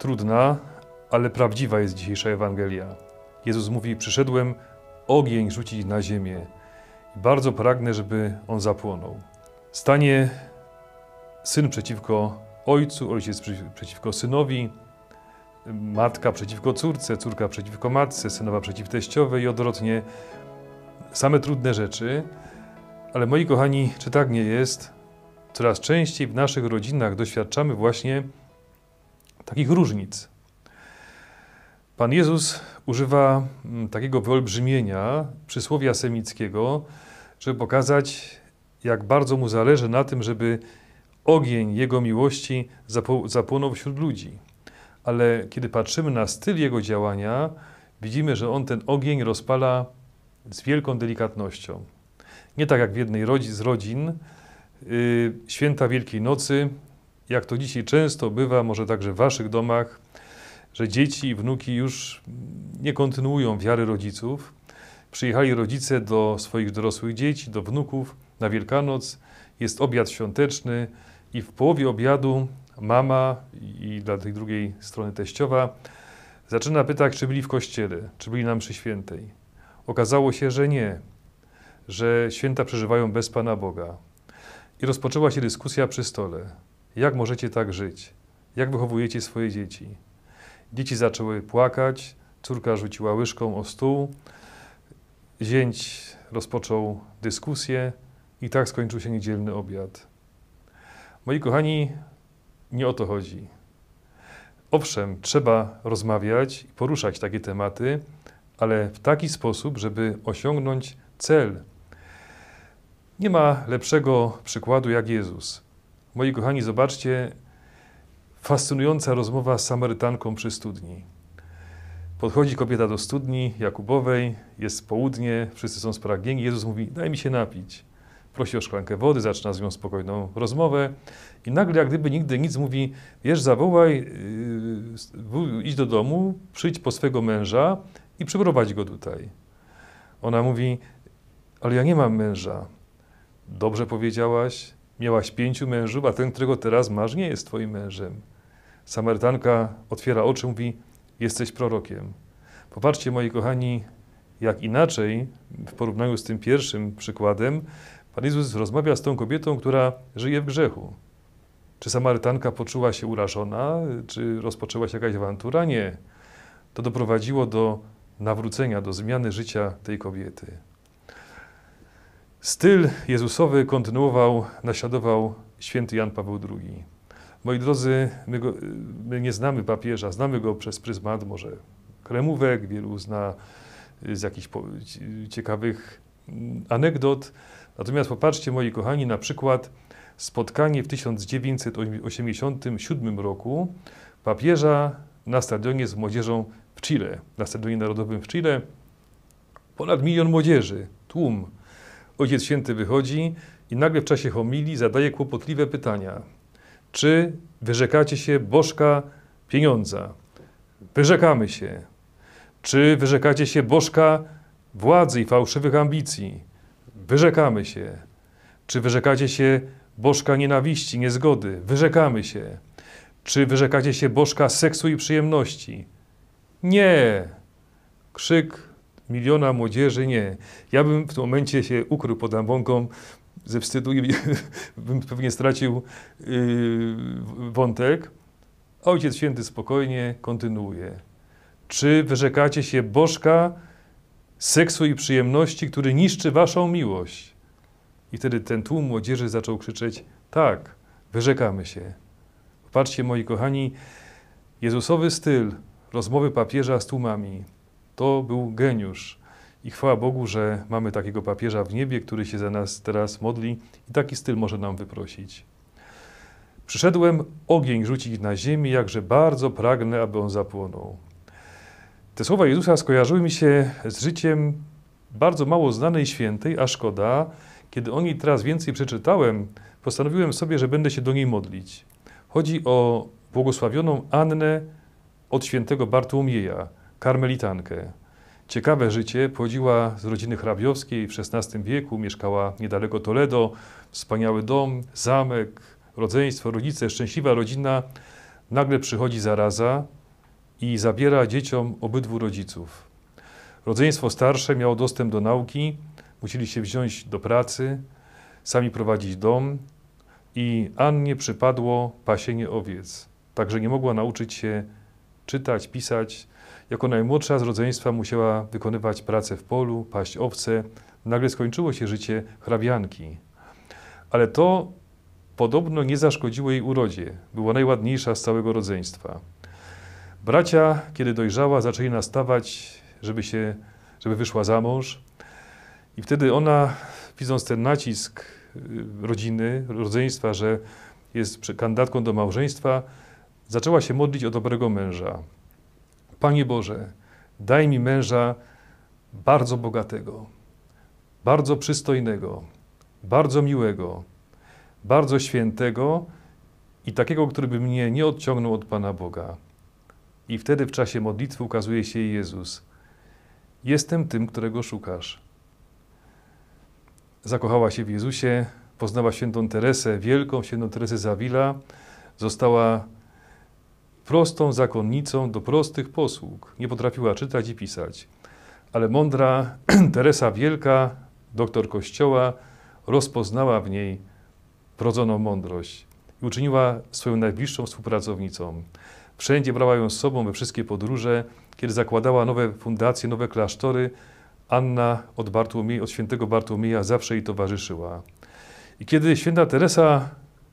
Trudna, ale prawdziwa jest dzisiejsza Ewangelia. Jezus mówi: Przyszedłem ogień rzucić na ziemię i bardzo pragnę, żeby on zapłonął. Stanie syn przeciwko ojcu, ojciec przeciwko synowi, matka przeciwko córce, córka przeciwko matce, synowa przeciw teściowej i odwrotnie. Same trudne rzeczy, ale moi kochani, czy tak nie jest? Coraz częściej w naszych rodzinach doświadczamy właśnie takich różnic. Pan Jezus używa mm, takiego wyolbrzymienia przysłowia semickiego, żeby pokazać, jak bardzo mu zależy na tym, żeby ogień Jego miłości zapłonął wśród ludzi. Ale kiedy patrzymy na styl Jego działania, widzimy, że On ten ogień rozpala z wielką delikatnością. Nie tak jak w jednej z rodzin, yy, święta Wielkiej Nocy, jak to dzisiaj często bywa, może także w waszych domach, że dzieci i wnuki już nie kontynuują wiary rodziców. Przyjechali rodzice do swoich dorosłych dzieci, do wnuków na Wielkanoc, jest obiad świąteczny i w połowie obiadu mama i dla tej drugiej strony teściowa zaczyna pytać, czy byli w kościele, czy byli na mszy świętej. Okazało się, że nie, że święta przeżywają bez Pana Boga. I rozpoczęła się dyskusja przy stole. Jak możecie tak żyć? Jak wychowujecie swoje dzieci? Dzieci zaczęły płakać, córka rzuciła łyżką o stół, zięć rozpoczął dyskusję i tak skończył się niedzielny obiad. Moi kochani, nie o to chodzi. Owszem, trzeba rozmawiać i poruszać takie tematy, ale w taki sposób, żeby osiągnąć cel. Nie ma lepszego przykładu jak Jezus. Moi kochani, zobaczcie, fascynująca rozmowa z Samarytanką przy studni. Podchodzi kobieta do studni Jakubowej, jest południe, wszyscy są spragnieni. Jezus mówi: Daj mi się napić. Prosi o szklankę wody, zaczyna z nią spokojną rozmowę i nagle, jak gdyby nigdy nic, mówi: Wiesz, zawołaj, yy, idź do domu, przyjdź po swego męża i przyprowadź go tutaj. Ona mówi: Ale ja nie mam męża. Dobrze powiedziałaś, miałaś pięciu mężów, a ten, którego teraz masz, nie jest twoim mężem. Samarytanka otwiera oczy, mówi: Jesteś prorokiem. Popatrzcie, moi kochani, jak inaczej w porównaniu z tym pierwszym przykładem, Pan Jezus rozmawia z tą kobietą, która żyje w grzechu. Czy Samarytanka poczuła się urażona, czy rozpoczęła się jakaś awantura? Nie. To doprowadziło do nawrócenia, do zmiany życia tej kobiety. Styl Jezusowy kontynuował, naśladował święty Jan Paweł II. Moi drodzy, my, go, my, nie znamy papieża, znamy go przez pryzmat może kremówek, wielu zna z jakichś ciekawych mm, anegdot. Natomiast popatrzcie, moi kochani, na przykład spotkanie w 1987 roku papieża na stadionie z młodzieżą w Chile, na stadionie narodowym w Chile. Ponad milion młodzieży, tłum. Ojciec Święty wychodzi i nagle w czasie homilii zadaje kłopotliwe pytania. Czy wyrzekacie się bożka pieniądza? Wyrzekamy się. Czy wyrzekacie się bożka władzy i fałszywych ambicji? Wyrzekamy się. Czy wyrzekacie się bożka nienawiści, niezgody? Wyrzekamy się. Czy wyrzekacie się bożka seksu i przyjemności? Nie. Krzyk miliona młodzieży, nie. Ja bym w tym momencie się ukrył pod ambonką ze wstydu i bym pewnie stracił yy, wątek. Ojciec Święty spokojnie kontynuuje. Czy wyrzekacie się bożka seksu i przyjemności, który niszczy waszą miłość? I wtedy ten tłum młodzieży zaczął krzyczeć: Tak, wyrzekamy się. Patrzcie, moi kochani, Jezusowy styl rozmowy papieża z tłumami to był geniusz. I chwała Bogu, że mamy takiego papieża w niebie, który się za nas teraz modli i taki styl może nam wyprosić. Przyszedłem ogień rzucić na ziemię, jakże bardzo pragnę, aby on zapłonął. Te słowa Jezusa skojarzyły mi się z życiem bardzo mało znanej świętej, a szkoda, kiedy o niej teraz więcej przeczytałem, postanowiłem sobie, że będę się do niej modlić. Chodzi o błogosławioną Annę od świętego Bartłomieja, karmelitankę. Ciekawe życie, pochodziła z rodziny hrabiowskiej w XVI wieku, mieszkała niedaleko Toledo, wspaniały dom, zamek, rodzeństwo, rodzice, szczęśliwa rodzina. nagle przychodzi zaraza i zabiera dzieciom obydwu rodziców. Rodzeństwo starsze miało dostęp do nauki, musieli się wziąć do pracy, sami prowadzić dom i Annie przypadło pasienie owiec, także nie mogła nauczyć się czytać, pisać. Jako najmłodsza z rodzeństwa musiała wykonywać pracę w polu, paść owce. Nagle skończyło się życie hrabianki. Ale to podobno nie zaszkodziło jej urodzie. Była najładniejsza z całego rodzeństwa. Bracia, kiedy dojrzała, zaczęli nastawać, żeby, się, żeby wyszła za mąż. I wtedy ona, widząc ten nacisk y, rodziny, rodzeństwa, że jest kandydatką do małżeństwa, zaczęła się modlić o dobrego męża. Panie Boże, daj mi męża bardzo bogatego, bardzo przystojnego, bardzo miłego, bardzo świętego i takiego, który by mnie nie odciągnął od Pana Boga. I wtedy w czasie modlitwy ukazuje się Jezus. Jestem tym, którego szukasz. Zakochała się w Jezusie, poznała świętą Teresę, wielką świętą Teresę Zawila, została prostą zakonnicą do prostych posług. Nie potrafiła czytać i pisać. Ale mądra Teresa Wielka, doktor Kościoła, rozpoznała w niej wrodzoną mądrość i uczyniła swoją najbliższą współpracownicą. Wszędzie brała ją z sobą we wszystkie podróże. Kiedy zakładała nowe fundacje, nowe klasztory, Anna od, Bartłomiej, od świętego Bartłomieja zawsze jej towarzyszyła. I kiedy święta Teresa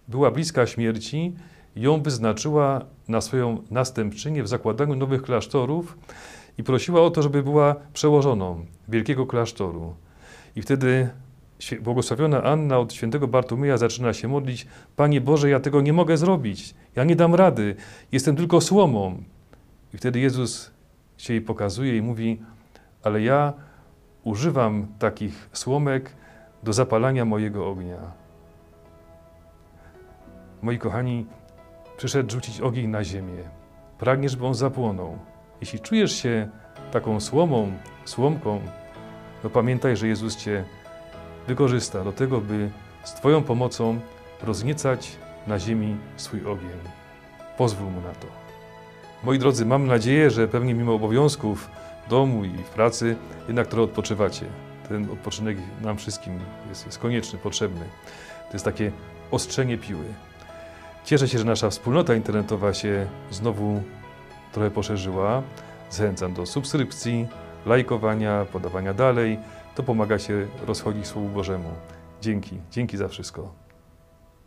była bliska śmierci, ją wyznaczyła na swoją następczynię w zakładaniu nowych klasztorów i prosiła o to, żeby była przełożoną wielkiego klasztoru. I wtedy błogosławiona Anna od świętego Bartłomieja zaczyna się modlić: Panie Boże, ja tego nie mogę zrobić, ja nie dam rady, jestem tylko słomą. I wtedy Jezus się jej pokazuje i mówi: Ale ja używam takich słomek do zapalania mojego ognia. Moi kochani, przyszedł rzucić ogień na ziemię. Pragniesz, by on zapłonął. Jeśli czujesz się taką słomą, słomką, to pamiętaj, że Jezus Cię wykorzysta do tego, by z Twoją pomocą rozniecać na ziemi swój ogień. Pozwól Mu na to. Moi drodzy, mam nadzieję, że pewnie mimo obowiązków w domu i w pracy, jednak trochę odpoczywacie. Ten odpoczynek nam wszystkim jest, jest konieczny, potrzebny. To jest takie ostrzenie piły. Cieszę się, że nasza wspólnota internetowa się znowu trochę poszerzyła. Zachęcam do subskrypcji, lajkowania, podawania dalej. To pomaga się rozchodzić Słowu Bożemu. Dzięki, dzięki za wszystko.